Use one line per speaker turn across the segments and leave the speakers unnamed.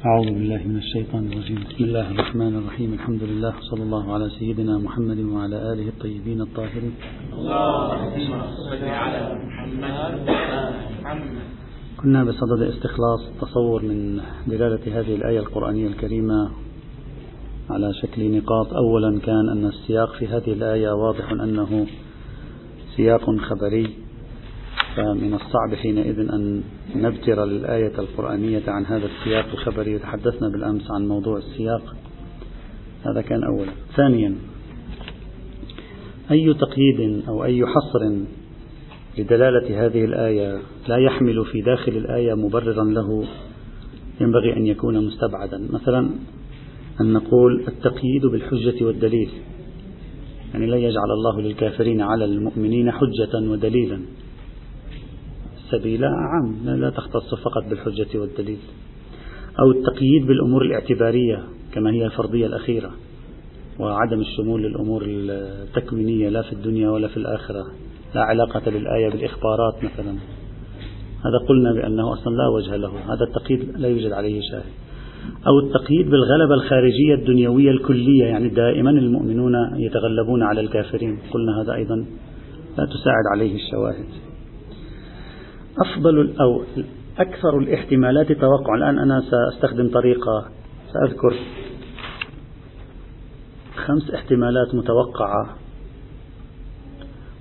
أعوذ بالله من الشيطان الرجيم. بسم الله الرحمن الرحيم. الحمد لله. صلى الله على سيدنا محمد وعلى آله الطيبين الطاهرين. كنا بصدد استخلاص التصور من دلالة هذه الآية القرآنية الكريمة على شكل نقاط. أولا كان أن السياق في هذه الآية واضح أنه سياق خبري. فمن الصعب حينئذ أن نبتر الآية القرآنية عن هذا السياق الخبري تحدثنا بالأمس عن موضوع السياق. هذا كان أولا ثانيا أي تقييد أو أي حصر لدلالة هذه الآية لا يحمل في داخل الآية مبررا له؟ ينبغي أن يكون مستبعدا. مثلا أن نقول التقييد بالحجة والدليل. يعني لا يجعل الله للكافرين على المؤمنين حجة ودليلا. سبيلا عام لا تختص فقط بالحجة والدليل. أو التقييد بالأمور الاعتبارية كما هي الفرضية الأخيرة وعدم الشمول للأمور التكوينية لا في الدنيا ولا في الآخرة لا علاقة للآية بالإخبارات مثلا. هذا قلنا بأنه أصلا لا وجه له هذا التقييد لا يوجد عليه شاهد. أو التقييد بالغلبة الخارجية الدنيوية الكلية يعني دائما المؤمنون يتغلبون على الكافرين. قلنا هذا أيضا لا تساعد عليه الشواهد. أفضل أو أكثر الاحتمالات توقعا الآن أنا سأستخدم طريقة سأذكر خمس احتمالات متوقعة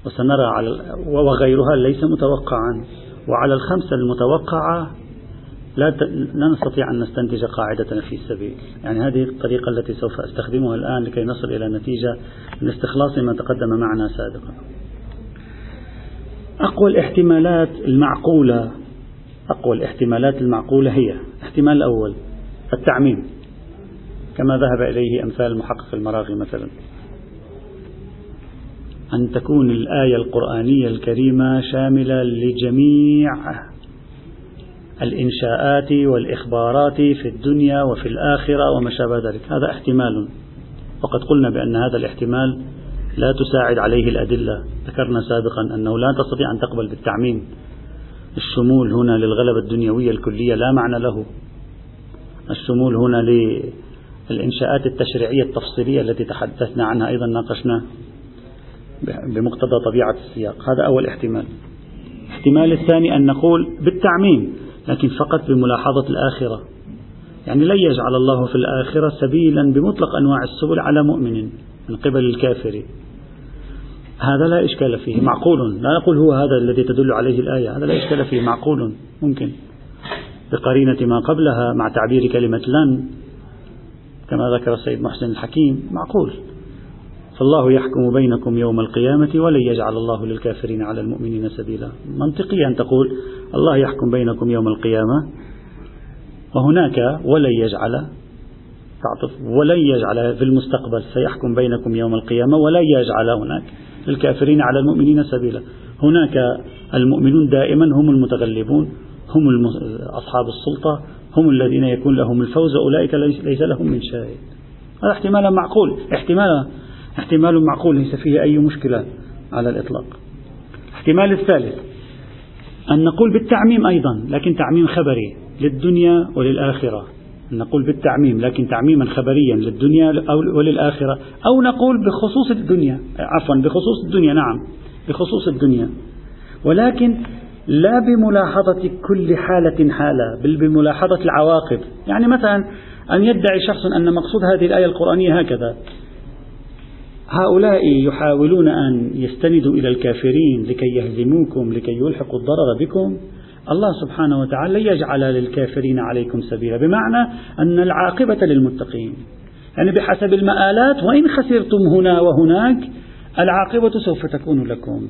وسنرى على وغيرها ليس متوقعا. وعلى الخمسة المتوقعة لا لا نستطيع أن نستنتج قاعدة في السبيل. يعني هذه الطريقة التي سوف أستخدمها الآن لكي نصل إلى نتيجة من استخلاص ما تقدم معنا سابقا. أقوى الاحتمالات المعقولة. أقوى الاحتمالات المعقولة هي الاحتمال الأول التعميم كما ذهب إليه أمثال محقق المراغي مثلا. أن تكون الآية القرآنية الكريمة شاملة لجميع الإنشاءات والإخبارات في الدنيا وفي الآخرة وما شابه ذلك. هذا احتمال. وقد قلنا بأن هذا الاحتمال لا تساعد عليه الأدلة. ذكرنا سابقا أنه لا تستطيع أن تقبل بالتعميم. الشمول هنا للغلبة الدنيوية الكلية لا معنى له. الشمول هنا للإنشاءات التشريعية التفصيلية التي تحدثنا عنها أيضا ناقشنا بمقتضى طبيعة السياق. هذا أول احتمال. الاحتمال الثاني أن نقول بالتعميم لكن فقط بملاحظة الآخرة. يعني لن يجعل الله في الآخرة سبيلا بمطلق أنواع السبل على مؤمن من قبل الكافر. هذا لا إشكال فيه معقول. لا نقول هو هذا الذي تدل عليه الآية هذا لا إشكال فيه معقول. ممكن. بقرينة ما قبلها مع تعبير كلمة لن كما ذكر السيد محسن الحكيم معقول. فالله يحكم بينكم يوم القيامة ولن يجعل الله للكافرين على المؤمنين سبيلا. منطقي أن تقول الله يحكم بينكم يوم القيامة وهناك ولن يجعل تعطف ولن يجعل في المستقبل سيحكم بينكم يوم القيامة ولن يجعل هناك. للكافرين على المؤمنين سبيلا. هناك المؤمنون دائما هم المتغلبون هم أصحاب السلطة هم الذين يكون لهم الفوز أولئك ليس لهم من شيء هذا احتمال معقول احتمال احتمال معقول ليس فيه أي مشكلة على الإطلاق. الاحتمال الثالث أن نقول بالتعميم أيضا لكن تعميم خبري للدنيا وللآخرة. نقول بالتعميم لكن تعميما خبريا للدنيا وللآخرة أو نقول بخصوص الدنيا عفوا بخصوص الدنيا نعم بخصوص الدنيا. ولكن لا بملاحظة كل حالة حالة بل بملاحظة العواقب. يعني مثلا أن يدعي شخص أن مقصود هذه الآية القرآنية هكذا. هؤلاء يحاولون أن يستندوا إلى الكافرين لكي يهزموكم لكي يلحقوا الضرر بكم. الله سبحانه وتعالى يجعل للكافرين عليكم سبيلا. بمعنى أن العاقبة للمتقين. يعني بحسب المآلات وإن خسرتم هنا وهناك العاقبة سوف تكون لكم.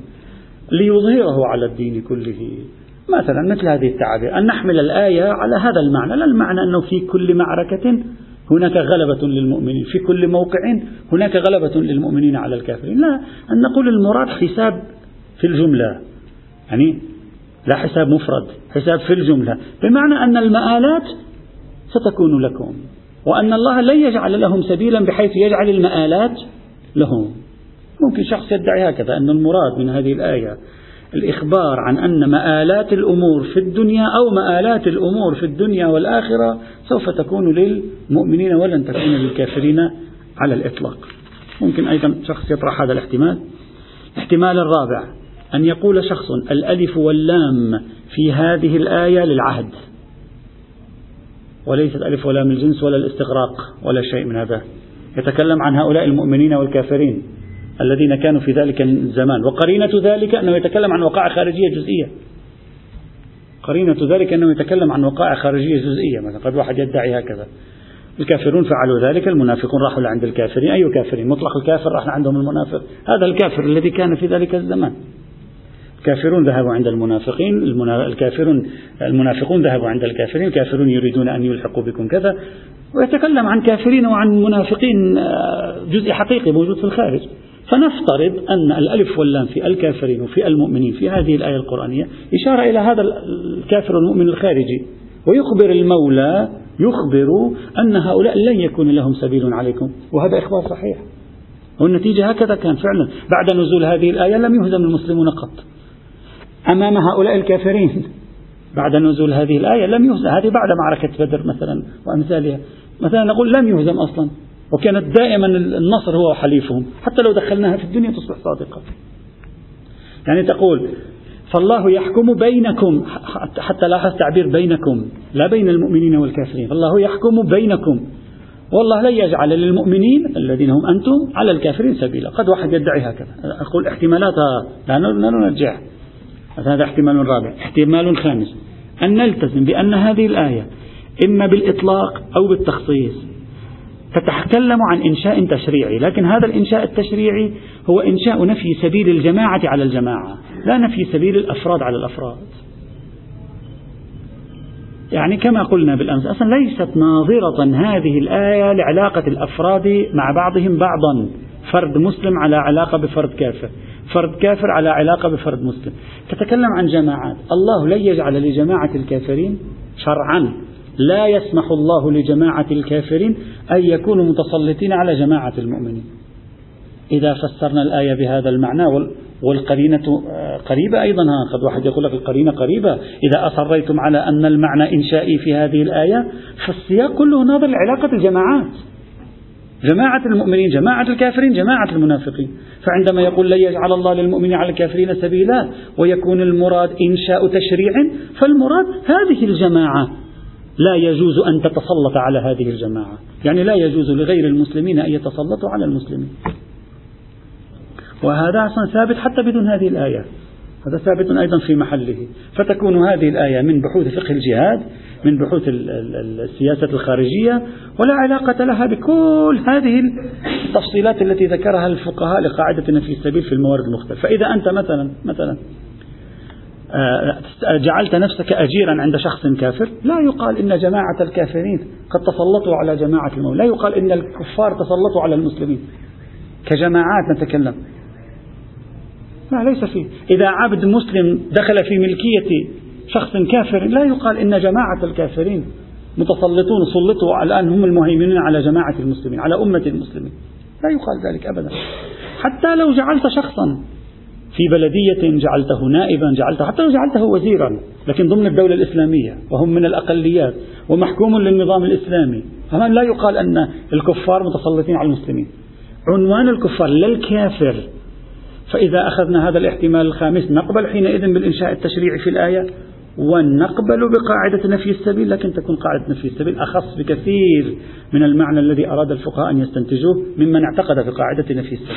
ليظهره على الدين كله. مثلا مثل هذه التعابير أن نحمل الآية على هذا المعنى. لا المعنى أنه في كل معركة هناك غلبة للمؤمنين. في كل موقع هناك غلبة للمؤمنين على الكافرين. لا أن نقول المراد حساب في الجملة. يعني لا حساب مفرد حساب في الجملة. بمعنى أن المآلات ستكون لكم وأن الله لن يجعل لهم سبيلا بحيث يجعل المآلات لهم. ممكن شخص يدعي هكذا أن المراد من هذه الآية الإخبار عن أن مآلات الأمور في الدنيا أو مآلات الأمور في الدنيا والآخرة سوف تكون للمؤمنين ولن تكون للكافرين على الإطلاق. ممكن أيضا شخص يطرح هذا الاحتمال. الاحتمال الرابع. أن يقول شخص الألف واللام في هذه الآية للعهد. وليست ألف ولام الجنس ولا الاستغراق ولا شيء من هذا. يتكلم عن هؤلاء المؤمنين والكافرين الذين كانوا في ذلك الزمان. وقرينة ذلك أنه يتكلم عن وقائع خارجية جزئية. قرينة ذلك أنه يتكلم عن وقائع خارجية جزئية. مثلا قد واحد يدعي هكذا. الكافرون فعلوا ذلك. المنافقون راحوا لعند الكافرين. أي كافرين؟ مطلق الكافر راح عندهم المنافق. هذا الكافر الذي كان في ذلك الزمان. الكافرون ذهبوا عند المنافقين الكافرون المنافقون ذهبوا عند الكافرين الكافرون يريدون أن يلحقوا بكم كذا. ويتكلم عن كافرين وعن منافقين آه، جزء حقيقي موجود في الخارج. فنفترض أن الألف واللام في الكافرين وفي المؤمنين في هذه الآية القرآنية إشارة إلى هذا الكافر المؤمن الخارجي. ويخبر المولى يخبر أن هؤلاء لن يكون لهم سبيل عليكم. وهذا إخبار صحيح. والنتيجة هكذا كان فعلا. بعد نزول هذه الآية لم يهزم المسلمون قط. أمام هؤلاء الكافرين. بعد نزول هذه الآية لم يهزم هذه بعد معركة بدر مثلا وأمثالها. مثلا نقول لم يهزم أصلا وكانت دائما النصر هو حليفهم حتى لو دخلناها في الدنيا تصبح صادقة. يعني تقول فالله يحكم بينكم حتى لاحظ تعبير بينكم لا بين المؤمنين والكافرين. فالله يحكم بينكم. والله لن يجعل للمؤمنين الذين هم أنتم على الكافرين سبيلا. قد واحد يدعي هكذا. أقول احتمالاتها لا نرجع. هذا احتمال رابع. احتمال خامس. أن نلتزم بأن هذه الآية إما بالإطلاق أو بالتخصيص. تتكلم عن إنشاء تشريعي لكن هذا الإنشاء التشريعي هو إنشاء نفي سبيل الجماعة على الجماعة لا نفي سبيل الأفراد على الأفراد. يعني كما قلنا بالأمس أصلا ليست ناظرة هذه الآية لعلاقة الأفراد مع بعضهم بعضا. فرد مسلم على علاقة بفرد كافر. فرد كافر على علاقة بفرد مسلم. تتكلم عن جماعات. الله لن يجعل لجماعة الكافرين شرعا. لا يسمح الله لجماعة الكافرين أن يكونوا متسلطين على جماعة المؤمنين. إذا فسرنا الآية بهذا المعنى والقرينة آه، قريبة أيضا. قد واحد يقول لك القرينة قريبة. إذا أصريتم على أن المعنى إنشائي في هذه الآية فالسياق كله ناظر لعلاقة الجماعات. جماعة المؤمنين جماعة الكافرين جماعة المنافقين. فعندما يقول لن يجعل الله للمؤمنين على الكافرين سبيلا ويكون المراد إنشاء تشريع فالمراد هذه الجماعة. لا يجوز أن تتسلط على هذه الجماعة. يعني لا يجوز لغير المسلمين أن يتسلطوا على المسلمين. وهذا أصلا ثابت حتى بدون هذه الآية. هذا ثابت أيضا في محله. فتكون هذه الآية من بحوث فقه الجهاد من بحوث السياسة الخارجية ولا علاقة لها بكل هذه التفصيلات التي ذكرها الفقهاء لقاعدة نفي السبيل في الموارد المختلفة. فإذا أنت مثلا مثلا آه، جعلت نفسك أجيرا عند شخص كافر لا يقال إن جماعة الكافرين قد تسلطوا على جماعة المؤمنين. لا يقال إن الكفار تسلطوا على المسلمين. كجماعات نتكلم. لا ليس فيه. إذا عبد مسلم دخل في ملكية شخص كافر لا يقال إن جماعة الكافرين متسلطون سلطوا الآن هم المهيمنين على جماعة المسلمين على أمة المسلمين. لا يقال ذلك أبدا. حتى لو جعلت شخصا في بلدية جعلته نائبا جعلته حتى لو جعلته وزيرا لكن ضمن الدولة الإسلامية وهم من الأقليات ومحكوم للنظام الإسلامي هذا لا يقال أن الكفار متسلطين على المسلمين. عنوان الكفار لا الكافر فإذا أخذنا هذا الاحتمال الخامس نقبل حينئذ بالإنشاء التشريعي في الآية ونقبل بقاعدة نفي السبيل لكن تكون قاعدة نفي السبيل أخص بكثير من المعنى الذي أراد الفقهاء أن يستنتجوه ممن اعتقد في قاعدة نفي السبيل.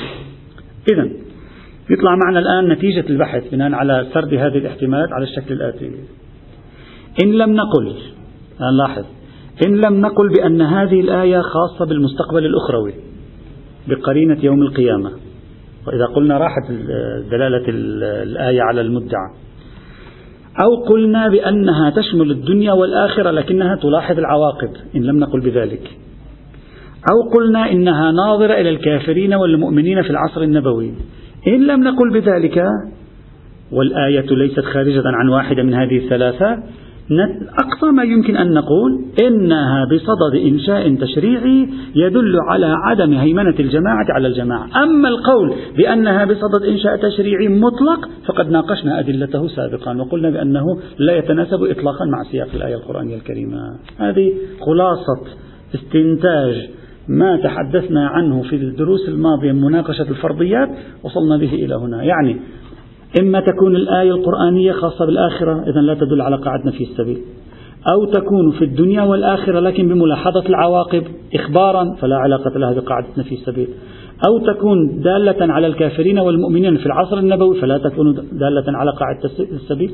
إذا يطلع معنا الآن نتيجة البحث بناء على سرد هذه الاحتمالات على الشكل الآتي. إن لم نقل الآن لاحظ إن لم نقل بأن هذه الآية خاصة بالمستقبل الأخروي بقرينة يوم القيامة. وإذا قلنا راحت دلالة الآية على المدعى. أو قلنا بأنها تشمل الدنيا والآخرة لكنها تلاحظ العواقب إن لم نقل بذلك. أو قلنا إنها ناظرة إلى الكافرين والمؤمنين في العصر النبوي. إن لم نقل بذلك والآية ليست خارجة عن واحدة من هذه الثلاثة أقصى ما يمكن أن نقول إنها بصدد إنشاء تشريعي يدل على عدم هيمنة الجماعة على الجماعة. أما القول بأنها بصدد إنشاء تشريعي مطلق فقد ناقشنا أدلته سابقا وقلنا بأنه لا يتناسب إطلاقا مع سياق الآية القرآنية الكريمة. هذه خلاصة استنتاج ما تحدثنا عنه في الدروس الماضية من مناقشة الفرضيات وصلنا به إلى هنا. يعني إما تكون الآية القرآنية خاصة بالآخرة إذا لا تدل على قاعدة نفي السبيل. أو تكون في الدنيا والآخرة لكن بملاحظة العواقب إخبارا فلا علاقة لها بقاعدة نفي السبيل. أو تكون دالة على الكافرين والمؤمنين في العصر النبوي فلا تكون دالة على قاعدة السبيل.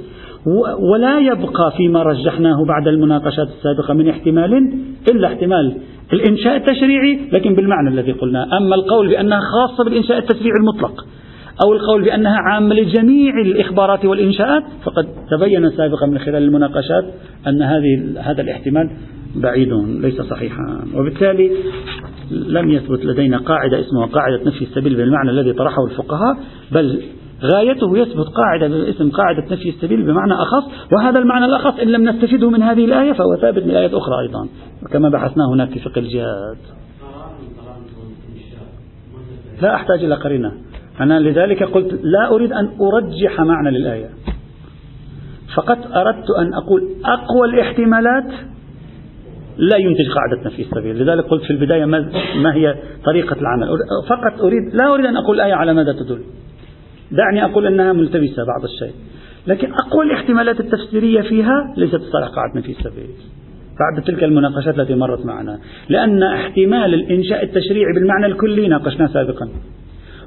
ولا يبقى فيما رجحناه بعد المناقشات السابقة من احتمال إلا احتمال الإنشاء التشريعي لكن بالمعنى الذي قلنا. أما القول بأنها خاصة بالإنشاء التشريعي المطلق أو القول بأنها عامة لجميع الإخبارات والإنشاءات فقد تبين سابقا من خلال المناقشات أن هذه هذا الاحتمال بعيد ليس صحيحا. وبالتالي لم يثبت لدينا قاعدة اسمها قاعدة نفي السبيل بالمعنى الذي طرحه الفقهاء بل غايته يثبت قاعدة باسم قاعدة نفي السبيل بمعنى أخص وهذا المعنى الأخص إن لم نستفده من هذه الآية فهو ثابت من آيات أخرى أيضا. كما بحثنا هناك في فقه الجهاد. لا أحتاج إلى قرينة. أنا لذلك قلت لا أريد أن أرجح معنى للآية. فقط أردت أن أقول أقوى الاحتمالات لا ينتج قاعدة نفي السبيل. لذلك قلت في البداية ما هي طريقة العمل. فقط أريد لا أريد أن أقول الآية على ماذا تدل. دعني أقول أنها ملتبسة بعض الشيء. لكن أقوى الاحتمالات التفسيرية فيها ليست تصالح قاعدة نفي السبيل. بعد تلك المناقشات التي مرت معنا. لأن احتمال الإنشاء التشريعي بالمعنى الكلي ناقشناه سابقا.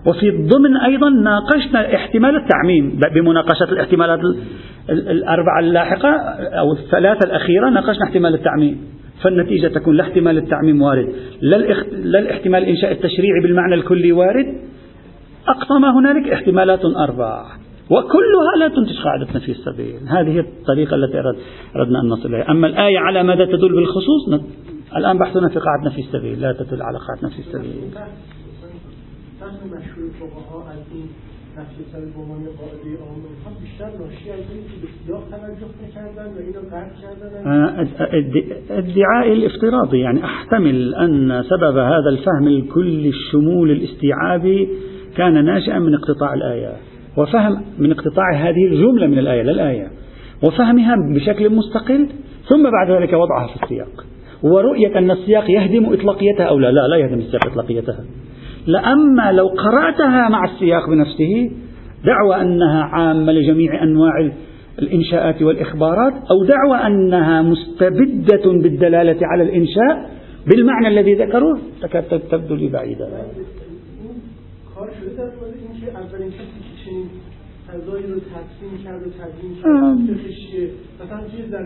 وفي الضمن أيضا ناقشنا احتمال التعميم. بمناقشة الاحتمالات الأربعة اللاحقة أو الثلاثة الأخيرة ناقشنا احتمال التعميم. فالنتيجة تكون لا احتمال التعميم وارد. لا الاحتمال إنشاء التشريعي بالمعنى الكلي وارد. أقصى ما هنالك احتمالات أربع وكلها لا تنتج قاعدة نفي السبيل. هذه الطريقة التي أردنا أن نصل إليها. أما الآية على ماذا تدل بالخصوص؟ الآن بحثنا في قاعدة نفي السبيل. لا تدل على قاعدة نفي السبيل. مشهور فقها از این نفس به عنوان قاعدة عام بیشتر ناشی از این که به توجه نکردن و اینو قطع کردن. ادعاء الافتراضي يعني احتمل ان سبب هذا الفهم الكل الشمول الاستيعابي كان ناشئا من اقتطاع الآية. وفهم من اقتطاع هذه الجملة من الآية لا الآية. وفهمها بشكل مستقل ثم بعد ذلك وضعها في السياق. ورؤية أن السياق يهدم إطلاقيتها أو لا؟ لا لا يهدم السياق إطلاقيتها. لأما لو قرأتها مع السياق بنفسه دعوى أنها عامة لجميع أنواع الإنشاءات والإخبارات أو دعوى أنها مستبدة بالدلالة على الإنشاء بالمعنى الذي ذكروه تكاد تبدو لي بعيدة.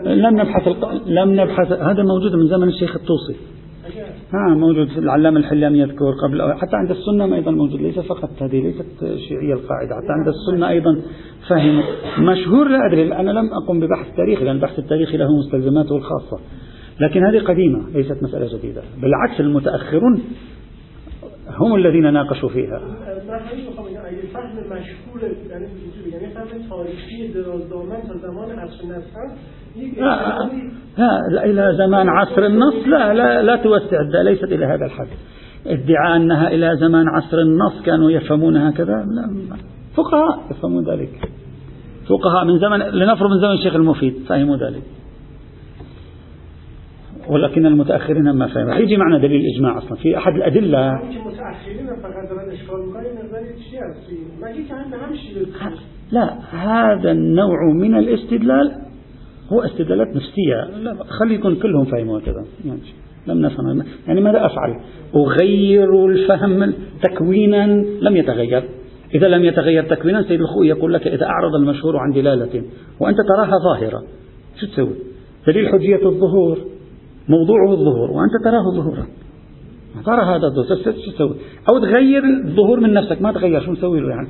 لم نبحث لم نبحث هذا موجود من زمن الشيخ الطوسي. ها موجود. في العلامة الحلام يذكر قبل حتى عند السنة أيضا موجود. ليس فقط هذه ليست شيعية القاعدة. حتى عند السنة أيضا فهم مشهور لا أدري أنا لم أقم ببحث تاريخي لأن البحث التاريخي له مستلزماته الخاصة. لكن هذه قديمة ليست مسألة جديدة. بالعكس المتأخرون هم الذين ناقشوا فيها. لا, لا إلى زمان عصر النص لا لا, لا توسع ليست إلى هذا الحد. ادعاء أنها إلى زمان عصر النص كانوا يفهمون هكذا لا. فقهاء يفهمون ذلك. فقهاء من زمن لنفرض من زمن الشيخ المفيد فهموا ذلك. ولكن المتأخرين ما فهموا. يجي معنا دليل الإجماع أصلا. في أحد الأدلة لا هذا النوع من الاستدلال هو استدلالات نفسية. لا خلي يكون كلهم فهموا كذا يعني لم نفهم. يعني ماذا أفعل؟ أغير الفهم تكوينا. لم يتغير. إذا لم يتغير تكوينا سيد الخوي يقول لك إذا أعرض المشهور عن دلالة وأنت تراها ظاهرة شو تسوي؟ دليل حجية الظهور. موضوعه الظهور وأنت تراه ظهورا. ترى هذا الظهور. شو تسوي. أو تغير الظهور من نفسك. ما تغير. شو نسوي له يعني؟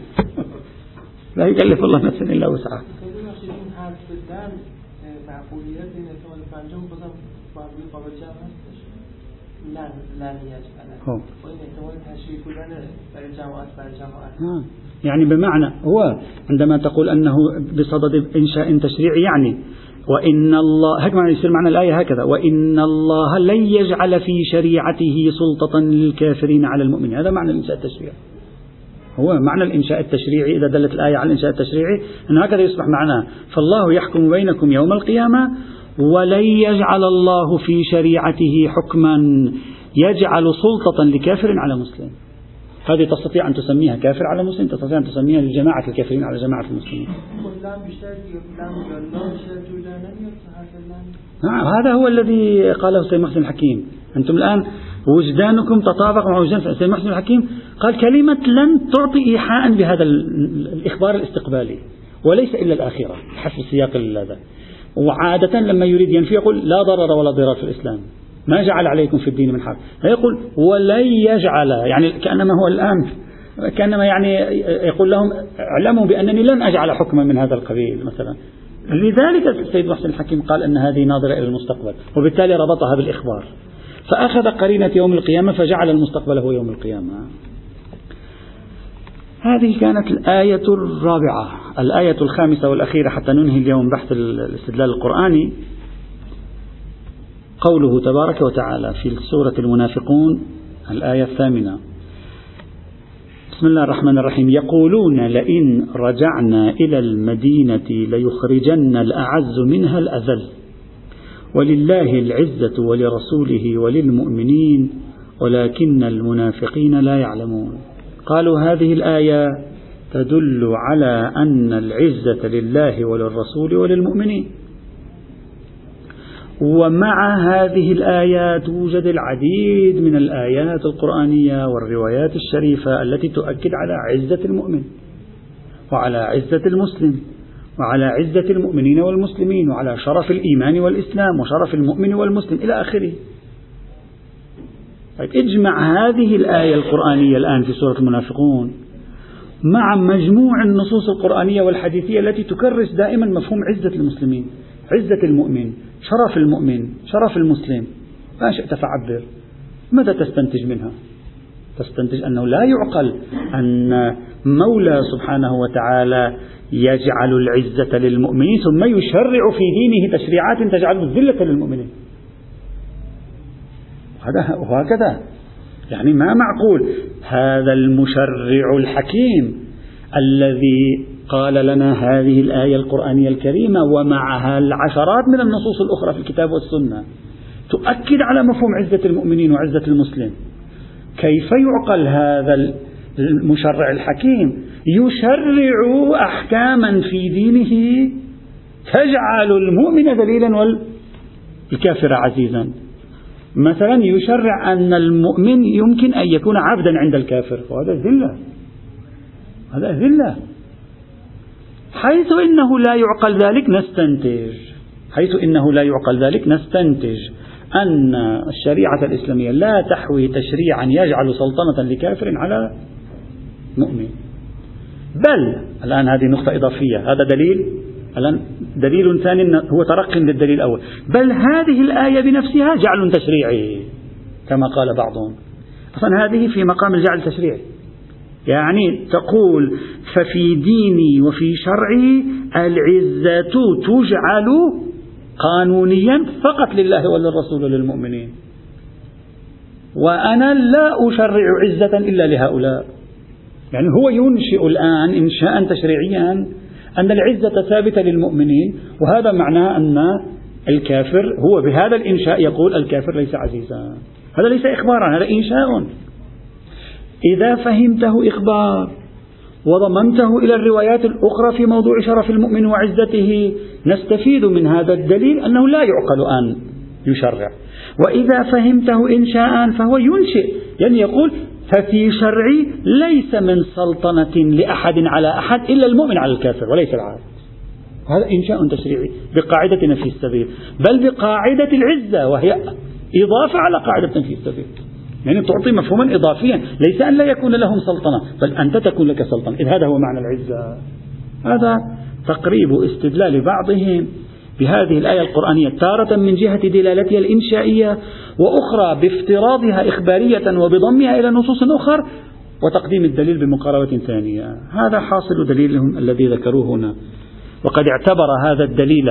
لا يكلف الله نفسا إلا وسعها. يعني بمعنى هو عندما تقول أنه بصدد إنشاء تشريعي يعني وإن الله هكذا يصير معنى الآية؟ هكذا. وإن الله لن يجعل في شريعته سلطة للكافرين على المؤمنين. هذا معنى الإنشاء التشريعي. هو معنى الإنشاء التشريعي إذا دلت الآية على الإنشاء التشريعي أن هكذا يصبح معناه. فالله يحكم بينكم يوم القيامة ولن يجعل الله في شريعته حكما يجعل سلطة لكافر على مسلم. هذه تستطيع أن تسميها كافر على مسلم تستطيع أن تسميها لجماعة الكافرين على جماعة المسلمين. نعم هذا هو الذي قاله سيد محسن الحكيم. أنتم الآن وجدانكم تطابق مع وجدان سيد محسن الحكيم. قال كلمة لن تعطي إيحاء بهذا الإخبار الاستقبالي وليس إلا الآخرة حسب سياق هذا. وعادة لما يريد ينفي يقول لا ضرر ولا ضرار في الإسلام. ما جعل عليكم في الدين من حرج. فيقول ولن يجعل يعني كأنما هو الآن كأنما يعني يقول لهم اعلموا بأنني لن أجعل حكما من هذا القبيل مثلا. لذلك السيد محسن الحكيم قال أن هذه ناظرة إلى المستقبل وبالتالي ربطها بالإخبار. فأخذ قرينة يوم القيامة فجعل المستقبل هو يوم القيامة. هذه كانت الآية الرابعة الآية الخامسة والأخيرة حتى ننهي اليوم بحث الاستدلال القرآني. قوله تبارك وتعالى في سورة المنافقون الآية الثامنة. بسم الله الرحمن الرحيم. يقولون لئن رجعنا إلى المدينة ليخرجن الأعز منها الأذل. ولله العزة ولرسوله وللمؤمنين ولكن المنافقين لا يعلمون. قالوا هذه الآية تدل على أن العزة لله وللرسول وللمؤمنين. ومع هذه الآيات توجد العديد من الآيات القرآنية والروايات الشريفة التي تؤكد على عزة المؤمن وعلى عزة المسلم وعلى عزة المؤمنين والمسلمين وعلى شرف الإيمان والإسلام وشرف المؤمن والمسلم إلى آخره. طيب اجمع هذه الآية القرآنية الآن في سورة المنافقون مع مجموع النصوص القرآنية والحديثية التي تكرس دائما مفهوم عزة المسلمين. عزة المؤمن شرف المؤمن شرف المسلم. ما شئت فعبر. ماذا تستنتج منها؟ تستنتج أنه لا يعقل أن مولى سبحانه وتعالى يجعل العزة للمؤمنين ثم يشرع في دينه تشريعات تجعل الذلة للمؤمنين. وهكذا. يعني ما معقول؟ هذا المشرع الحكيم الذي قال لنا هذه الآية القرآنية الكريمة ومعها العشرات من النصوص الأخرى في الكتاب والسنة تؤكد على مفهوم عزة المؤمنين وعزة المسلم. كيف يعقل هذا المشرع الحكيم؟ يشرع أحكاما في دينه تجعل المؤمن ذليلا والكافر عزيزا. مثلا يشرع أن المؤمن يمكن أن يكون عبدا عند الكافر. وهذا ذلة. هذا ذلة. حيث إنه لا يعقل ذلك نستنتج. حيث إنه لا يعقل ذلك نستنتج أن الشريعة الإسلامية لا تحوي تشريعا يجعل سلطنة لكافر على مؤمن. بل الآن هذه نقطة إضافية. هذا دليل؟ الآن دليل ثاني هو ترق للدليل الأول. بل هذه الآية بنفسها جعل تشريعي كما قال بعضهم. أصلا هذه في مقام الجعل التشريعي. يعني تقول ففي ديني وفي شرعي العزة تجعل قانونيا فقط لله وللرسول وللمؤمنين. وأنا لا أشرع عزة إلا لهؤلاء. يعني هو ينشئ الآن إنشاء تشريعيا أن العزة ثابتة للمؤمنين وهذا معناه أن الكافر هو بهذا الإنشاء يقول الكافر ليس عزيزا. هذا ليس إخبارا هذا إنشاء. إذا فهمته إخبار وضممته إلى الروايات الأخرى في موضوع شرف المؤمن وعزته نستفيد من هذا الدليل أنه لا يعقل أن يشرع. وإذا فهمته إنشاء فهو ينشئ يعني يقول ففي شرعي ليس من سلطنة لأحد على أحد إلا المؤمن على الكافر وليس العكس هذا إنشاء تشريعي بقاعدة نفي السبيل بل بقاعدة العزة وهي إضافة على قاعدة نفي السبيل. يعني تعطي مفهوما إضافيا ليس أن لا يكون لهم سلطنة بل أنت تكون لك سلطنة. إذ هذا هو معنى العزة. هذا تقريب استدلال بعضهم بهذه الآية القرآنية تارة من جهة دلالتها الإنشائية وأخرى بافتراضها إخبارية وبضمها إلى نصوص أخر وتقديم الدليل بمقاربة ثانية. هذا حاصل دليلهم الذي ذكروه هنا. وقد اعتبر هذا الدليل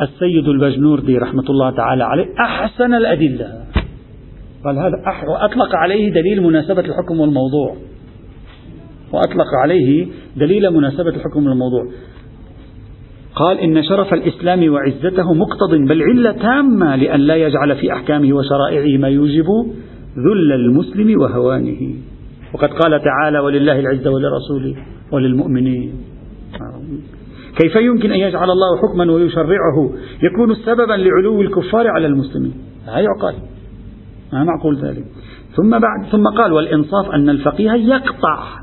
السيد البجنوردي رحمة الله تعالى عليه أحسن الأدلة. قال هذا أح وأطلق عليه دليل مناسبة الحكم والموضوع. وأطلق عليه دليل مناسبة الحكم والموضوع. قال إن شرف الإسلام وعزته مقتض بل علة تامة لأن لا يجعل في أحكامه وشرائعه ما يوجب ذل المسلم وهوانه. وقد قال تعالى ولله العزة ولرسوله وللمؤمنين. كيف يمكن أن يجعل الله حكما ويشرعه؟ يكون سببا لعلو الكفار على المسلمين. لا يعقل. ما معقول ذلك. ثم بعد ثم قال والإنصاف أن الفقيه يقطع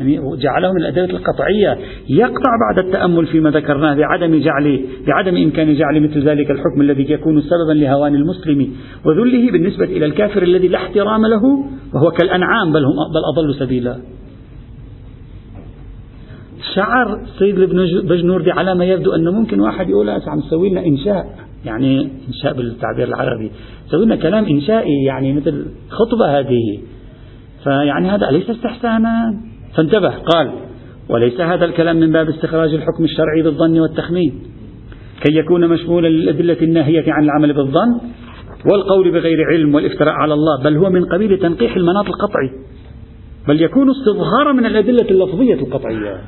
يعني جعله من الأدلة القطعية يقطع بعد التأمل فيما ذكرناه بعدم جعل بعدم إمكان جعل مثل ذلك الحكم الذي يكون سببا لهوان المسلم وذله بالنسبة إلى الكافر الذي لا احترام له وهو كالأنعام بل هم بل أضل سبيلا. شعر سيد البجنوردي على ما يبدو أنه ممكن واحد يقول عم نسوي لنا إنشاء. يعني إنشاء بالتعبير العربي. سوي لنا كلام إنشائي يعني مثل خطبة هذه. فيعني هذا أليس استحسانا؟ فانتبه. قال وليس هذا الكلام من باب استخراج الحكم الشرعي بالظن والتخمين. كي يكون مشمولا للأدلة الناهية عن العمل بالظن والقول بغير علم والافتراء على الله بل هو من قبيل تنقيح المناط القطعي. بل يكون استظهارا من الأدلة اللفظية القطعية.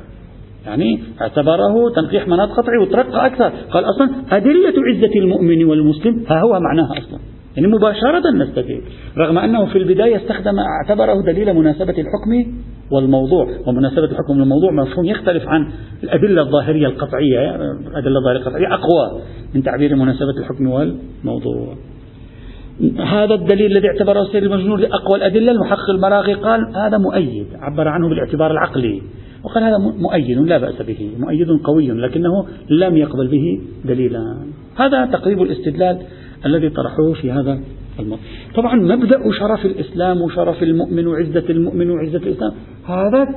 يعني اعتبره تنقيح مناط قطعي وترقى أكثر. قال أصلا أدلة عزة المؤمن والمسلم ها هو معناها أصلا. يعني مباشرة نستدل رغم أنه في البداية استخدم اعتبره دليل مناسبة الحكم والموضوع. ومناسبة الحكم والموضوع مفهوم يختلف عن الأدلة الظاهرية القطعية الأدلة الظاهرية القطعية أقوى من تعبير مناسبة الحكم والموضوع. هذا الدليل الذي اعتبره السيد المجنون أقوى الأدلة المحقق المراغي قال هذا مؤيد عبر عنه بالاعتبار العقلي. وقال هذا مؤيد لا بأس به مؤيد قوي لكنه لم يقبل به دليلا. هذا تقريب الاستدلال الذي طرحوه في هذا الموضوع. طبعا مبدأ شرف الإسلام وشرف المؤمن وعزة المؤمن وعزة الإسلام هذا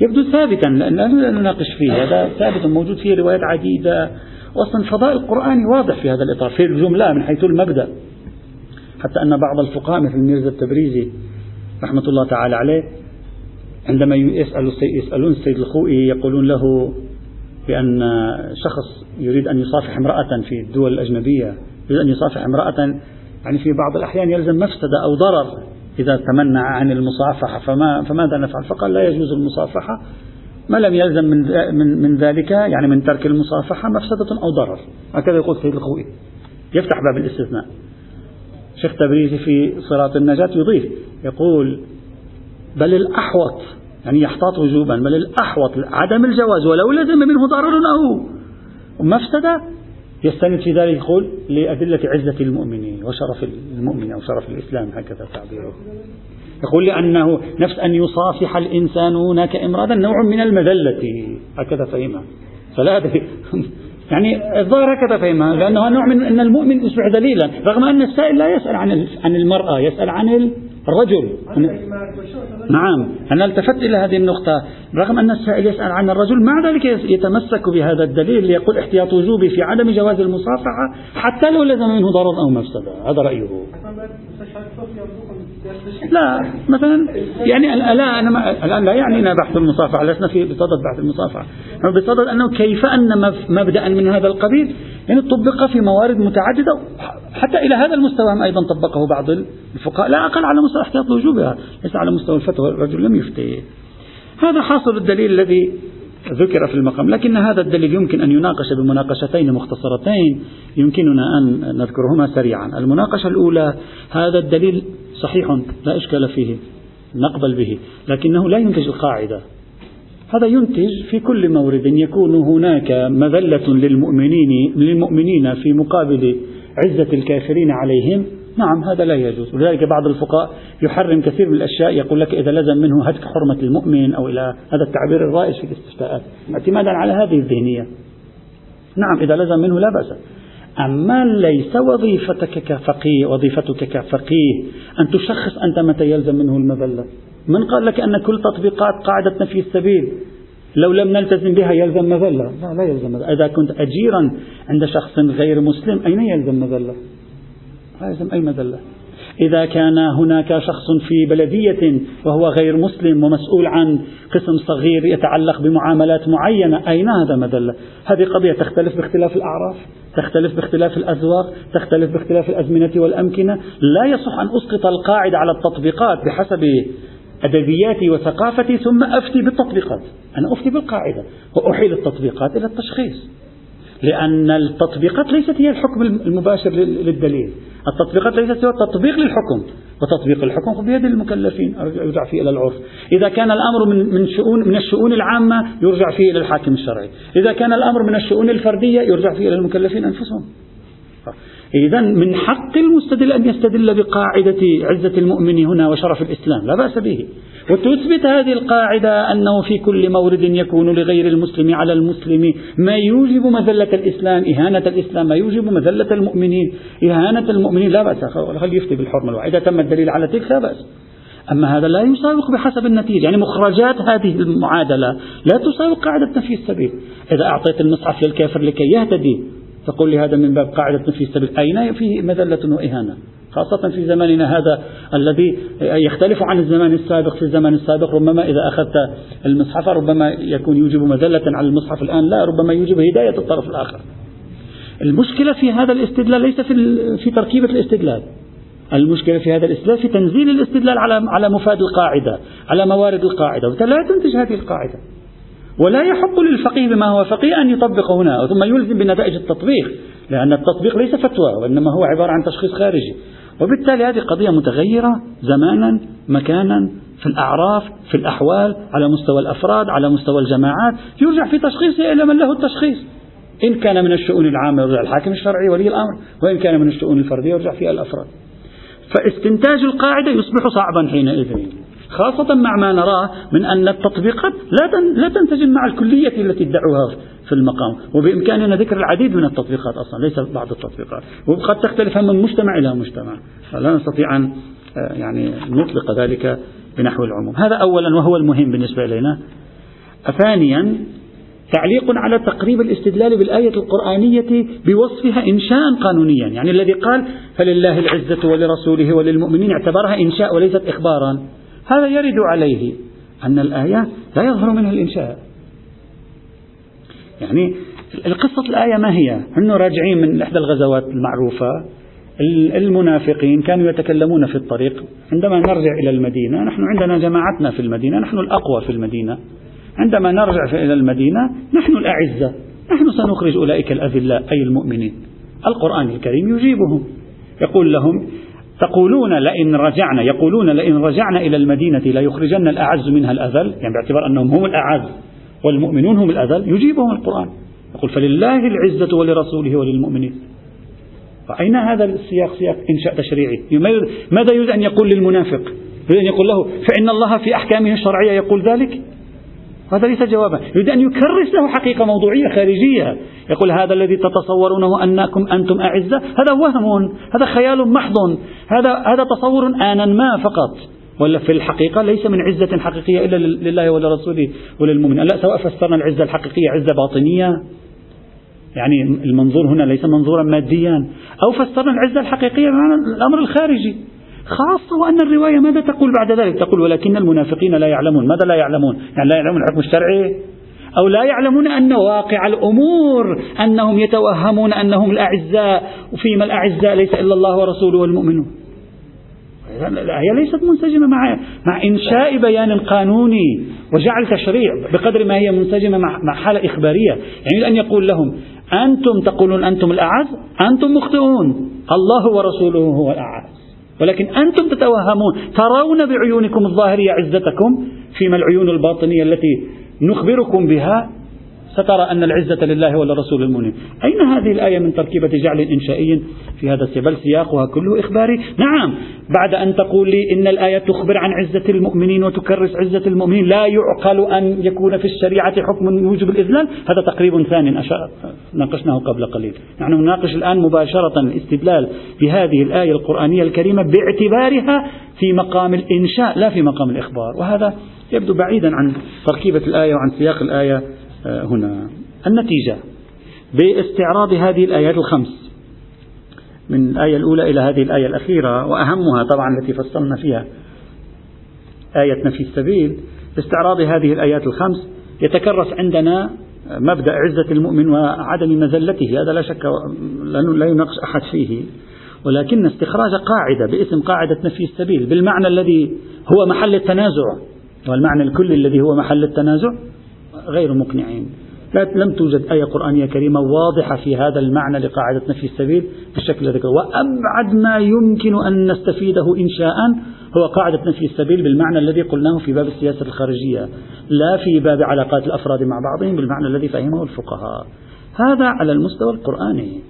يبدو ثابتا لأن لا نناقش فيه هذا ثابت موجود فيه روايات عديدة. وأصلا فضاء القرآن واضح في هذا الإطار في الجملة من حيث المبدأ. حتى أن بعض الفقهاء مثل ميرزا التبريزي رحمة الله تعالى عليه عندما يسأل يسألون السيد الخوئي يقولون له بأن شخص يريد أن يصافح امرأة في الدول الأجنبية يريد أن يصافح امرأة يعني في بعض الأحيان يلزم مفسدة أو ضرر إذا تمنع عن المصافحة فما فماذا نفعل؟ فقال لا يجوز المصافحة ما لم يلزم من من من ذلك يعني من ترك المصافحة مفسدة أو ضرر. هكذا يقول سيد الخوئي. يفتح باب الاستثناء. شيخ تبريزي في صراط النجاة يضيف يقول بل الأحوط يعني يحتاط وجوبا بل الأحوط عدم الجواز ولو لزم منه ضرر أو مفسدة يستند في ذلك يقول لأدلة عزة المؤمنين وشرف المؤمن أو شرف الإسلام هكذا تعبيره. يقول لأنه نفس أن يصافح الإنسان هناك إمرادا نوع من المذلة. هكذا فهمها. فلا أدري. يعني الظاهر هكذا فهمها لأنه نوع من أن المؤمن يصبح دليلا رغم أن السائل لا يسأل عن عن المرأة يسأل عن الرجل. نعم. أنا التفت إلى هذه النقطة رغم أن السائل يسأل عن الرجل مع ذلك يتمسك بهذا الدليل ليقول احتياط وجوبي في عدم جواز المصافحة حتى لو لزم منه ضرر أو مفسدة. هذا رأيه. لا مثلا يعني لا أنا الآن لا يعنينا بحث المصافحة لسنا في بصدد بحث المصافحة. بصدد أنه كيف أن مبدأ من هذا القبيل يعني طبق في موارد متعددة حتى إلى هذا المستوى أيضا طبقه بعض الفقهاء لا أقل على مستوى احتياط وجوبها ليس على مستوى الفتوى الرجل لم يفتي. هذا حاصل الدليل الذي ذكر في المقام لكن هذا الدليل يمكن أن يناقش بمناقشتين مختصرتين يمكننا أن نذكرهما سريعا. المناقشة الأولى هذا الدليل صحيح لا إشكال فيه نقبل به لكنه لا ينتج القاعدة. هذا ينتج في كل مورد يكون هناك مذلة للمؤمنين للمؤمنين في مقابل عزة الكافرين عليهم. نعم هذا لا يجوز. ولذلك بعض الفقهاء يحرم كثير من الأشياء يقول لك إذا لزم منه هتك حرمة المؤمن أو إلى هذا التعبير الرائج في الاستفتاءات. اعتمادا على هذه الذهنية. نعم إذا لزم منه لا بأس. أما ليس وظيفتك كفقيه وظيفتك كفقيه. أن تشخص أنت متى يلزم منه المذلة من قال لك أن كل تطبيقات قاعدة نفي السبيل؟ لو لم نلتزم بها يلزم مذلة لا لا يلزم مذلة. إذا كنت أجيرا عند شخص غير مسلم أين يلزم مذلة لا يلزم أي مذلة إذا كان هناك شخص في بلدية وهو غير مسلم ومسؤول عن قسم صغير يتعلق بمعاملات معينة أين هذا مدلة هذه قضية تختلف باختلاف الأعراف تختلف باختلاف الأذواق تختلف باختلاف الأزمنة والأمكنة. لا يصح أن أسقط القاعدة على التطبيقات بحسب أدبياتي وثقافتي ثم أفتي بالتطبيقات. أنا أفتي بالقاعدة وأحيل التطبيقات إلى التشخيص لأن التطبيقات ليست هي الحكم المباشر للدليل. التطبيقات ليست هو التطبيق للحكم وتطبيق الحكم بيد المكلفين يرجع فيه إلى العرف. إذا كان الأمر من من شؤون من الشؤون العامة يرجع فيه إلى الحاكم الشرعي. إذا كان الأمر من الشؤون الفردية يرجع فيه إلى المكلفين أنفسهم. إذا من حق المستدل أن يستدل بقاعدة عزة المؤمن هنا وشرف الإسلام لا بأس به. وتثبت هذه القاعدة أنه في كل مورد يكون لغير المسلم على المسلم ما يوجب مذلة الإسلام إهانة الإسلام ما يوجب مذلة المؤمنين. إهانة المؤمنين لا بأس خل يفتي بالحرمة الواحدة؟ تم الدليل على تلك لا بأس. أما هذا لا يساوق بحسب النتيجة يعني مخرجات هذه المعادلة لا تساوق قاعدة نفي السبيل. إذا أعطيت المصحف للكافر لكي يهتدي تقول لي هذا من باب قاعدة نفي السبيل. أين فيه مذلة وإهانة؟ خاصة في زماننا هذا الذي يختلف عن الزمان السابق في الزمان السابق ربما إذا أخذت المصحف ربما يكون يوجب مذلة على المصحف الآن لا ربما يوجب هداية الطرف الآخر. المشكلة في هذا الاستدلال ليس في, في تركيبة الاستدلال. المشكلة في هذا الاستدلال في تنزيل الاستدلال على على مفاد القاعدة على موارد القاعدة. لا تنتج هذه القاعدة. ولا يحق للفقيه بما هو فقيه أن يطبق هنا ثم يلزم بنتائج التطبيق لأن التطبيق ليس فتوى وإنما هو عبارة عن تشخيص خارجي. وبالتالي هذه قضية متغيرة زمانا مكانا في الأعراف في الأحوال على مستوى الأفراد على مستوى الجماعات. يرجع في تشخيصه إلى من له التشخيص. إن كان من الشؤون العامة يرجع الحاكم الشرعي ولي الأمر. وإن كان من الشؤون الفردية يرجع فيها الأفراد. فاستنتاج القاعدة يصبح صعبا حينئذ. خاصة مع ما نراه من أن التطبيقات لا لا تنسجم مع الكلية التي ادعوها في المقام. وبإمكاننا ذكر العديد من التطبيقات أصلا ليس بعض التطبيقات. وقد تختلف من مجتمع إلى مجتمع. فلا نستطيع أن آه، يعني نطلق ذلك بنحو العموم. هذا أولا وهو المهم بالنسبة إلينا. ثانيا تعليق على تقريب الاستدلال بالآية القرآنية بوصفها إنشاء قانونيا. يعني الذي قال فلله العزة ولرسوله وللمؤمنين اعتبرها إنشاء وليست إخبارا. هذا يرد عليه أن الآية لا يظهر منها الإنشاء. يعني القصة الآية ما هي؟ أنه راجعين من إحدى الغزوات المعروفة. المنافقين كانوا يتكلمون في الطريق. عندما نرجع إلى المدينة نحن عندنا جماعتنا في المدينة نحن الأقوى في المدينة. عندما نرجع إلى المدينة نحن الأعزة. نحن سنخرج أولئك الأذلاء أي المؤمنين. القرآن الكريم يجيبهم. يقول لهم تقولون لئن رجعنا يقولون لئن رجعنا إلى المدينة ليخرجن الأعز منها الأذل يعني باعتبار أنهم هم الأعز والمؤمنون هم الأذل يجيبهم القرآن. يقول فلله العزة ولرسوله وللمؤمنين. فأين هذا السياق سياق إنشاء تشريعي؟ ماذا يريد أن يقول للمنافق؟ يريد أن يقول له فإن الله في أحكامه الشرعية يقول ذلك؟ هذا ليس جوابا. يريد أن يكرس له حقيقة موضوعية خارجية. يقول هذا الذي تتصورونه أنكم أنتم أعزة هذا وهم هذا خيال محض. هذا هذا تصور آنا ما فقط ولا في الحقيقة ليس من عزة حقيقية إلا لله ولرسوله وللمؤمن لا سواء فسرنا العزة الحقيقية عزة باطنية؟ يعني المنظور هنا ليس منظورا ماديا. أو فسرنا العزة الحقيقية بمعنى الأمر الخارجي. خاصة وأن الرواية ماذا تقول بعد ذلك؟ تقول ولكن المنافقين لا يعلمون. ماذا لا يعلمون؟ يعني لا يعلمون الحكم الشرعي؟ أو لا يعلمون أن واقع الأمور أنهم يتوهمون أنهم الأعزاء. وفيما الأعزاء ليس إلا الله ورسوله والمؤمنون. الآية ليست منسجمة مع مع إنشاء بيان قانوني وجعل تشريع بقدر ما هي منسجمة مع مع حالة إخبارية، يعني أن يقول لهم أنتم تقولون أنتم الأعز، أنتم مخطئون، الله ورسوله هو الأعز. ولكن أنتم تتوهمون ترون بعيونكم الظاهرية عزتكم فيما العيون الباطنية التي نخبركم بها سترى أن العزة لله ولرسول المؤمنين أين هذه الآية من تركيبة جعل إنشائي في هذا السياق؟ بل سياقها كله إخباري. نعم. بعد أن تقول لي إن الآية تخبر عن عزة المؤمنين وتكرس عزة المؤمنين لا يعقل أن يكون في الشريعة حكم يوجب الإذلال؟ هذا تقريب ثاني ناقشناه قبل قليل. نحن نناقش الآن مباشرة الاستدلال بهذه الآية القرآنية الكريمة باعتبارها في مقام الإنشاء لا في مقام الإخبار. وهذا يبدو بعيدا عن تركيبة الآية وعن سياق الآية آه، هنا. النتيجة. باستعراض هذه الآيات الخمس من الآية الأولى إلى هذه الآية الأخيرة وأهمها طبعا التي فصلنا فيها آية نفي السبيل باستعراض هذه الآيات الخمس يتكرس عندنا مبدأ عزة المؤمن وعدم مزلته هذا لا شك لا يناقش أحد فيه. ولكن استخراج قاعدة باسم قاعدة نفي السبيل بالمعنى الذي هو محل التنازع. والمعنى الكلي الذي هو محل التنازع غير مقنعين. لم توجد آية قرآنية كريمة واضحة في هذا المعنى لقاعدة نفي السبيل بالشكل الذي وأبعد ما يمكن أن نستفيده إنشاء هو قاعدة نفي السبيل بالمعنى الذي قلناه في باب السياسة الخارجية لا في باب علاقات الأفراد مع بعضهم بالمعنى الذي فهمه الفقهاء. هذا على المستوى القرآني.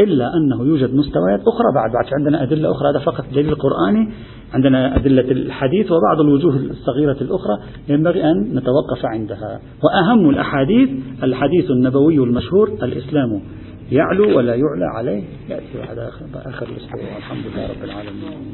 إلا أنه يوجد مستويات أخرى بعد. بعد عندنا أدلة أخرى هذا فقط دليل قرآني. عندنا أدلة الحديث وبعض الوجوه الصغيرة الأخرى ينبغي أن نتوقف عندها. وأهم الأحاديث الحديث النبوي المشهور الإسلام يعلو ولا يعلى عليه. يأتي بعد آخر الأسبوع. الحمد لله رب العالمين.